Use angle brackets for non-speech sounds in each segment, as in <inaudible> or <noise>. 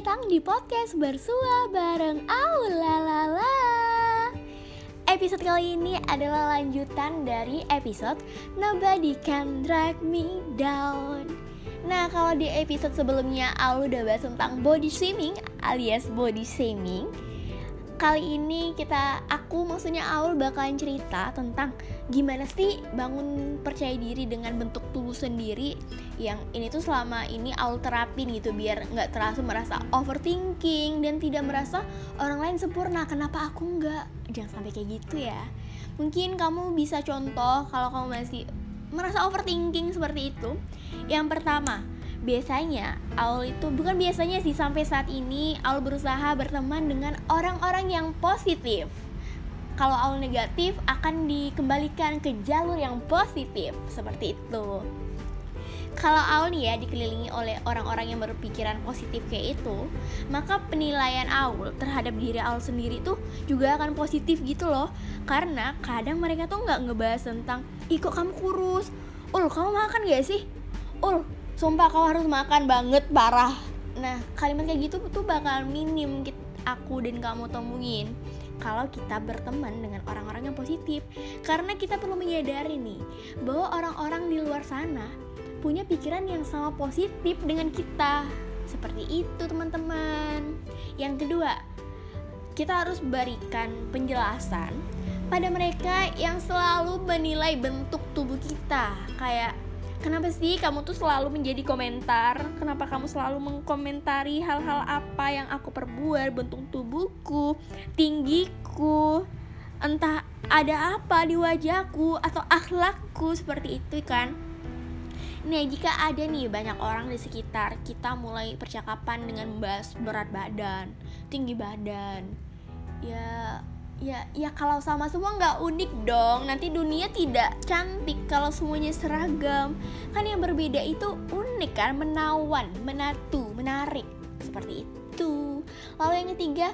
datang di podcast Bersua bareng Aulalala. Episode kali ini adalah lanjutan dari episode Nobody Can Drag Me Down. Nah kalau di episode sebelumnya Aul udah bahas tentang body shaming alias body shaming kali ini kita aku maksudnya Aul bakalan cerita tentang gimana sih bangun percaya diri dengan bentuk tubuh sendiri yang ini tuh selama ini Aul terapin gitu biar nggak terasa merasa overthinking dan tidak merasa orang lain sempurna. Kenapa aku nggak? Jangan sampai kayak gitu ya. Mungkin kamu bisa contoh kalau kamu masih merasa overthinking seperti itu. Yang pertama biasanya Aul itu bukan biasanya sih sampai saat ini Aul berusaha berteman dengan orang-orang yang positif. Kalau Aul negatif akan dikembalikan ke jalur yang positif seperti itu. Kalau Aul nih ya dikelilingi oleh orang-orang yang berpikiran positif kayak itu, maka penilaian Aul terhadap diri Aul sendiri tuh juga akan positif gitu loh. Karena kadang mereka tuh nggak ngebahas tentang, ih kamu kurus, ul kamu makan gak sih, ul sumpah kau harus makan banget parah. Nah kalimat kayak gitu tuh bakal minim aku dan kamu temuin kalau kita berteman dengan orang-orang yang positif. Karena kita perlu menyadari nih bahwa orang-orang di luar sana punya pikiran yang sama positif dengan kita. Seperti itu teman-teman. Yang kedua kita harus berikan penjelasan pada mereka yang selalu menilai bentuk tubuh kita. Kayak Kenapa sih kamu tuh selalu menjadi komentar? Kenapa kamu selalu mengkomentari hal-hal apa yang aku perbuat, bentuk tubuhku, tinggiku, entah ada apa di wajahku atau akhlakku seperti itu kan? Nah, jika ada nih banyak orang di sekitar kita mulai percakapan dengan membahas berat badan, tinggi badan, ya ya ya kalau sama semua nggak unik dong. Nanti dunia tidak cantik kalau semuanya seragam. Kan yang berbeda itu unik kan menawan menatu menarik. Seperti itu. Lalu yang ketiga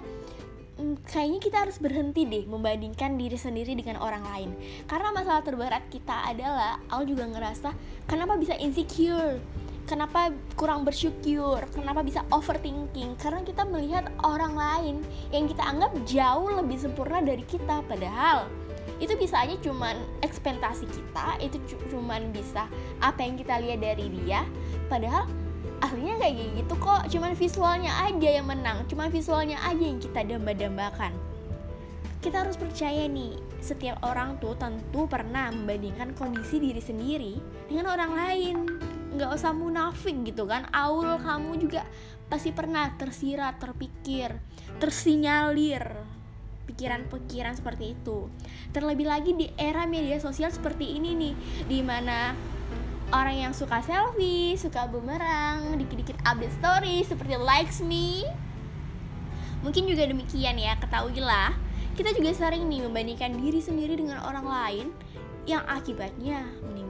hmm, kayaknya kita harus berhenti deh membandingkan diri sendiri dengan orang lain. Karena masalah terberat kita adalah aku juga ngerasa kenapa bisa insecure kenapa kurang bersyukur, kenapa bisa overthinking? Karena kita melihat orang lain yang kita anggap jauh lebih sempurna dari kita, padahal itu bisa aja cuman ekspektasi kita, itu cuman bisa apa yang kita lihat dari dia, padahal aslinya kayak gitu kok, cuman visualnya aja yang menang, cuman visualnya aja yang kita damba-dambakan. Kita harus percaya nih, setiap orang tuh tentu pernah membandingkan kondisi diri sendiri dengan orang lain nggak usah munafik gitu kan. Aul kamu juga pasti pernah tersirat terpikir tersinyalir pikiran-pikiran seperti itu. Terlebih lagi di era media sosial seperti ini nih di mana orang yang suka selfie suka bumerang dikit-dikit update story seperti likes me. Mungkin juga demikian ya ketahuilah. Kita juga sering nih membandingkan diri sendiri dengan orang lain yang akibatnya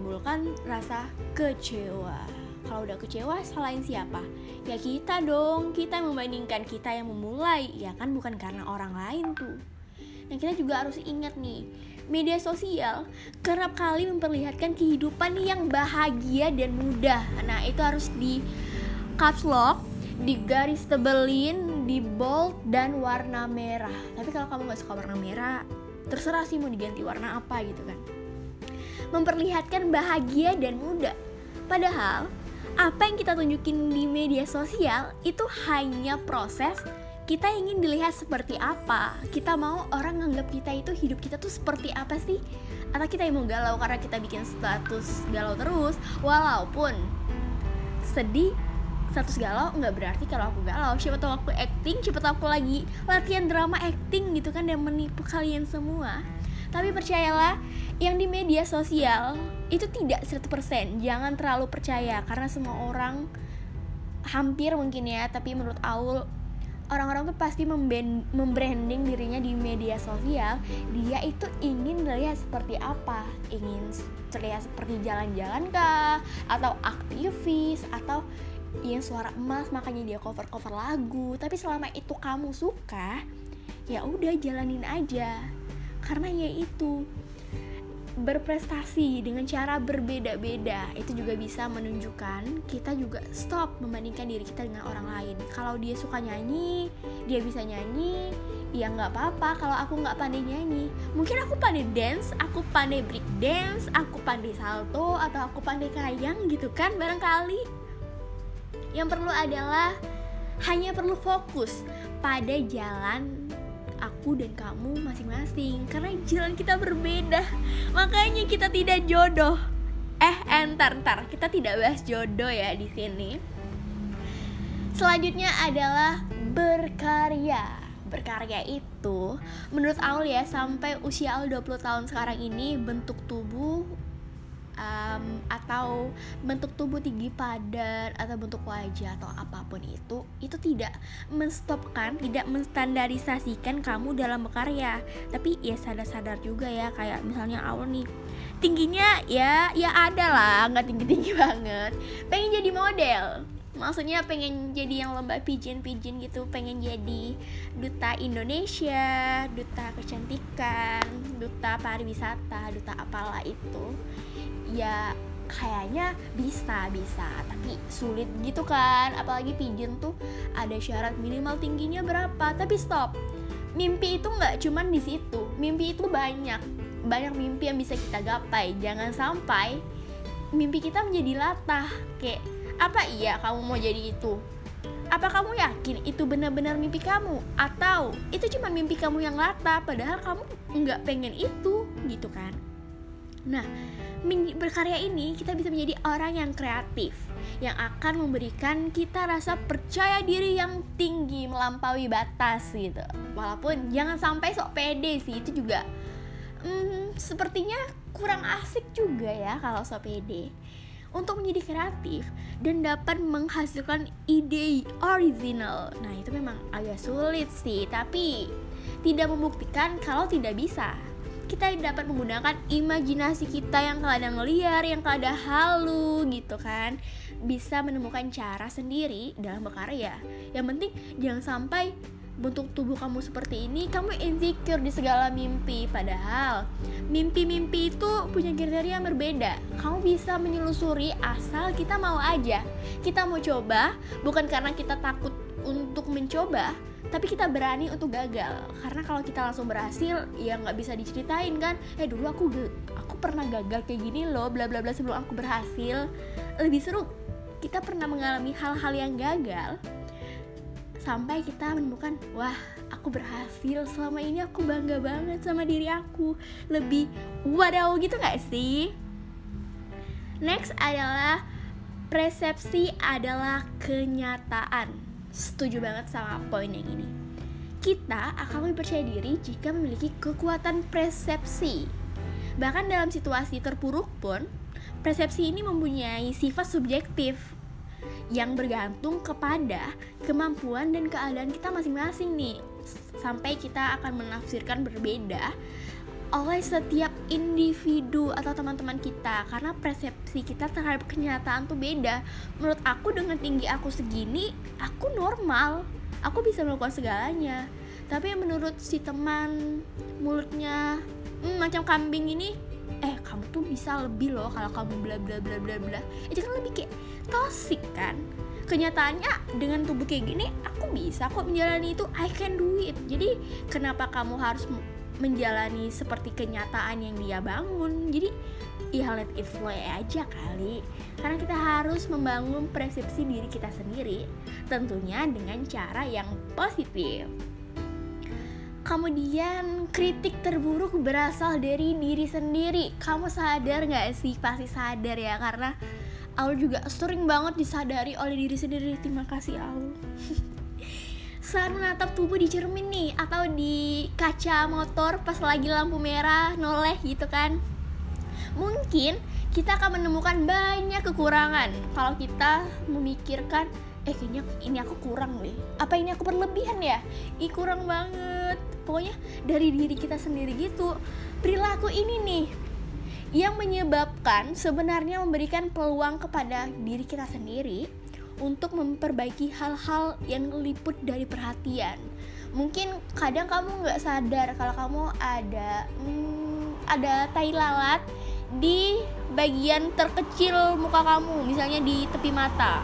menimbulkan rasa kecewa. Kalau udah kecewa, salahin siapa? Ya kita dong, kita membandingkan kita yang memulai, ya kan bukan karena orang lain tuh. Nah kita juga harus ingat nih, media sosial kerap kali memperlihatkan kehidupan yang bahagia dan mudah. Nah itu harus di caps lock, di garis tebelin, di bold dan warna merah. Tapi kalau kamu nggak suka warna merah, terserah sih mau diganti warna apa gitu kan memperlihatkan bahagia dan muda. Padahal, apa yang kita tunjukin di media sosial itu hanya proses kita ingin dilihat seperti apa. Kita mau orang nganggap kita itu hidup kita tuh seperti apa sih? Atau kita yang mau galau karena kita bikin status galau terus walaupun sedih status galau nggak berarti kalau aku galau. Siapa tahu aku acting siapa tahu aku lagi latihan drama acting gitu kan dan menipu kalian semua tapi percayalah yang di media sosial itu tidak 100% jangan terlalu percaya karena semua orang hampir mungkin ya tapi menurut Aul orang-orang tuh pasti membranding dirinya di media sosial. Dia itu ingin terlihat seperti apa? Ingin terlihat seperti jalan-jalan kah? Atau aktivis? Atau yang suara emas makanya dia cover-cover lagu. Tapi selama itu kamu suka ya udah jalanin aja karena ya itu berprestasi dengan cara berbeda-beda itu juga bisa menunjukkan kita juga stop membandingkan diri kita dengan orang lain. Kalau dia suka nyanyi dia bisa nyanyi ya nggak apa-apa. Kalau aku nggak pandai nyanyi mungkin aku pandai dance aku pandai break dance aku pandai salto atau aku pandai kayang gitu kan barangkali. Yang perlu adalah hanya perlu fokus pada jalan aku dan kamu masing-masing karena jalan kita berbeda. Makanya kita tidak jodoh. Eh entar entar kita tidak bahas jodoh ya di sini. Selanjutnya adalah berkarya. Berkarya itu menurut Aul ya sampai usia Aul 20 tahun sekarang ini bentuk tubuh um, atau bentuk tubuh tinggi padan atau bentuk wajah atau apa pun itu itu tidak menstopkan tidak menstandarisasikan kamu dalam berkarya. Tapi ya sadar-sadar juga ya kayak misalnya awal nih tingginya ya ya ada lah nggak tinggi tinggi <laughs> banget. Pengen jadi model. Maksudnya pengen jadi yang lomba pigeon-pigeon gitu pengen jadi duta Indonesia duta kecantikan duta pariwisata duta apalah itu ya kayaknya bisa bisa. Tapi sulit gitu kan apalagi pigeon tuh ada syarat minimal tingginya berapa. Tapi stop mimpi itu nggak cuman di situ. Mimpi itu banyak banyak mimpi yang bisa kita gapai. Jangan sampai mimpi kita menjadi latah kayak apa iya kamu mau jadi itu? Apa kamu yakin itu benar-benar mimpi kamu? Atau itu cuma mimpi kamu yang lata padahal kamu nggak pengen itu gitu kan? Nah, berkarya ini kita bisa menjadi orang yang kreatif yang akan memberikan kita rasa percaya diri yang tinggi melampaui batas gitu. Walaupun jangan sampai sok pede sih itu juga hmm, sepertinya kurang asik juga ya kalau sok pede untuk menjadi kreatif dan dapat menghasilkan ide original. Nah, itu memang agak sulit sih, tapi tidak membuktikan kalau tidak bisa. Kita dapat menggunakan imajinasi kita yang kadang liar, yang kadang halu gitu kan. Bisa menemukan cara sendiri dalam berkarya. Yang penting jangan sampai bentuk tubuh kamu seperti ini, kamu insecure di segala mimpi. Padahal mimpi-mimpi itu punya kriteria yang berbeda. Kamu bisa menyelusuri asal kita mau aja. Kita mau coba bukan karena kita takut untuk mencoba, tapi kita berani untuk gagal. Karena kalau kita langsung berhasil, ya nggak bisa diceritain kan. Eh dulu aku aku pernah gagal kayak gini loh, bla bla bla sebelum aku berhasil. Lebih seru kita pernah mengalami hal-hal yang gagal sampai kita menemukan wah aku berhasil. Selama ini aku bangga banget sama diri aku. Lebih wadaw gitu gak sih? Next adalah persepsi adalah kenyataan. Setuju banget sama poin yang ini. Kita akan lebih percaya diri jika memiliki kekuatan persepsi. Bahkan dalam situasi terpuruk pun persepsi ini mempunyai sifat subjektif yang bergantung kepada kemampuan dan keadaan kita masing-masing nih. Sampai kita akan menafsirkan berbeda oleh setiap individu atau teman-teman kita karena persepsi kita terhadap kenyataan tuh beda. Menurut aku dengan tinggi aku segini aku normal. Aku bisa melakukan segalanya. Tapi menurut si teman mulutnya hmm, macam kambing ini eh kamu tuh bisa lebih loh kalau kamu bla bla bla bla bla. Itu kan lebih kayak toxic kan? Kenyataannya dengan tubuh kayak gini aku bisa kok menjalani itu. I can do it. Jadi kenapa kamu harus menjalani seperti kenyataan yang dia bangun? Jadi ya let it flow aja kali. Karena kita harus membangun persepsi diri kita sendiri tentunya dengan cara yang positif. Kemudian kritik terburuk berasal dari diri sendiri. Kamu sadar gak sih? Pasti sadar ya Karena Aul juga sering banget disadari oleh diri sendiri. Terima kasih Aul. <laughs> Saat menatap tubuh di cermin nih Atau di kaca motor pas lagi lampu merah noleh gitu kan. Mungkin kita akan menemukan banyak kekurangan Kalau kita memikirkan eh kayaknya ini aku kurang deh. Apa ini aku berlebihan ya? Ih kurang banget. Pokoknya dari diri kita sendiri gitu. Perilaku ini nih yang menyebabkan sebenarnya memberikan peluang kepada diri kita sendiri untuk memperbaiki hal-hal yang liput dari perhatian. Mungkin kadang kamu nggak sadar kalau kamu ada hmm, ada tai lalat di bagian terkecil muka kamu misalnya di tepi mata.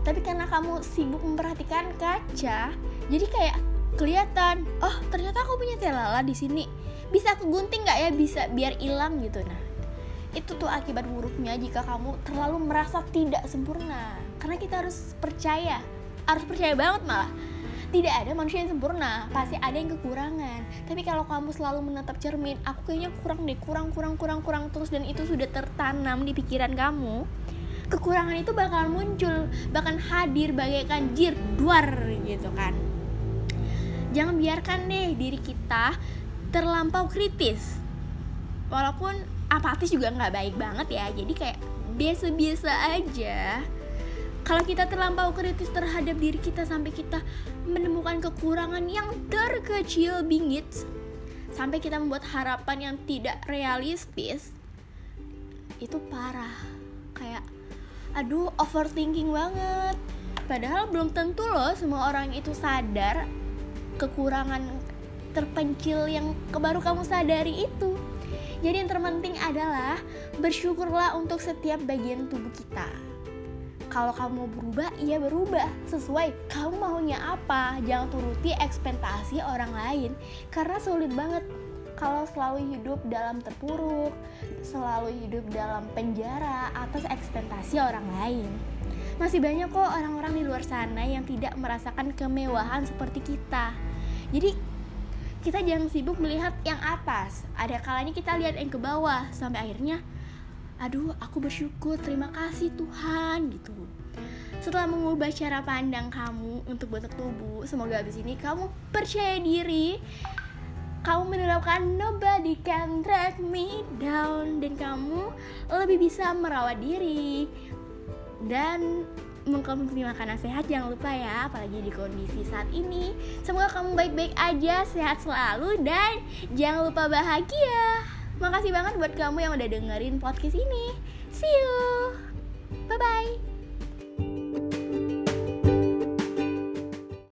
Tapi karena kamu sibuk memperhatikan kaca jadi kayak kelihatan oh ternyata aku punya tai lalat di sini bisa kegunting nggak ya? Bisa biar hilang gitu. Nah itu tuh akibat buruknya jika kamu terlalu merasa tidak sempurna. Karena kita harus percaya harus percaya banget malah. Tidak ada manusia yang sempurna pasti ada yang kekurangan. Tapi kalau kamu selalu menatap cermin aku kayaknya kurang deh kurang kurang kurang kurang terus dan itu sudah tertanam di pikiran kamu kekurangan itu bakal muncul bahkan hadir bagaikan jir duar gitu kan. Jangan biarkan deh diri kita terlampau kritis. Walaupun apatis juga nggak baik banget ya jadi kayak biasa-biasa aja. Kalau kita terlampau kritis terhadap diri kita sampai kita menemukan kekurangan yang terkecil bingit sampai kita membuat harapan yang tidak realistis itu parah. Kayak aduh overthinking banget. Padahal belum tentu loh semua orang itu sadar kekurangan terpencil yang baru kamu sadari itu jadi yang terpenting adalah bersyukurlah untuk setiap bagian tubuh kita kalau kamu berubah, iya berubah sesuai kamu maunya apa. Jangan turuti ekspektasi orang lain karena sulit banget kalau selalu hidup dalam terpuruk, selalu hidup dalam penjara atas ekspektasi orang lain. Masih banyak kok orang-orang di luar sana yang tidak merasakan kemewahan seperti kita. Jadi kita jangan sibuk melihat yang atas. Ada kalanya kita lihat yang ke bawah sampai akhirnya aduh aku bersyukur terima kasih Tuhan gitu. Setelah mengubah cara pandang kamu untuk bentuk tubuh semoga abis ini kamu percaya diri. Kamu menerapkan nobody can drag me down dan kamu lebih bisa merawat diri. Dan mengkonsumsi makanan sehat jangan lupa ya apalagi di kondisi saat ini. Semoga kamu baik-baik aja sehat selalu dan jangan lupa bahagia. Makasih banget buat kamu yang udah dengerin podcast ini. See you. Bye bye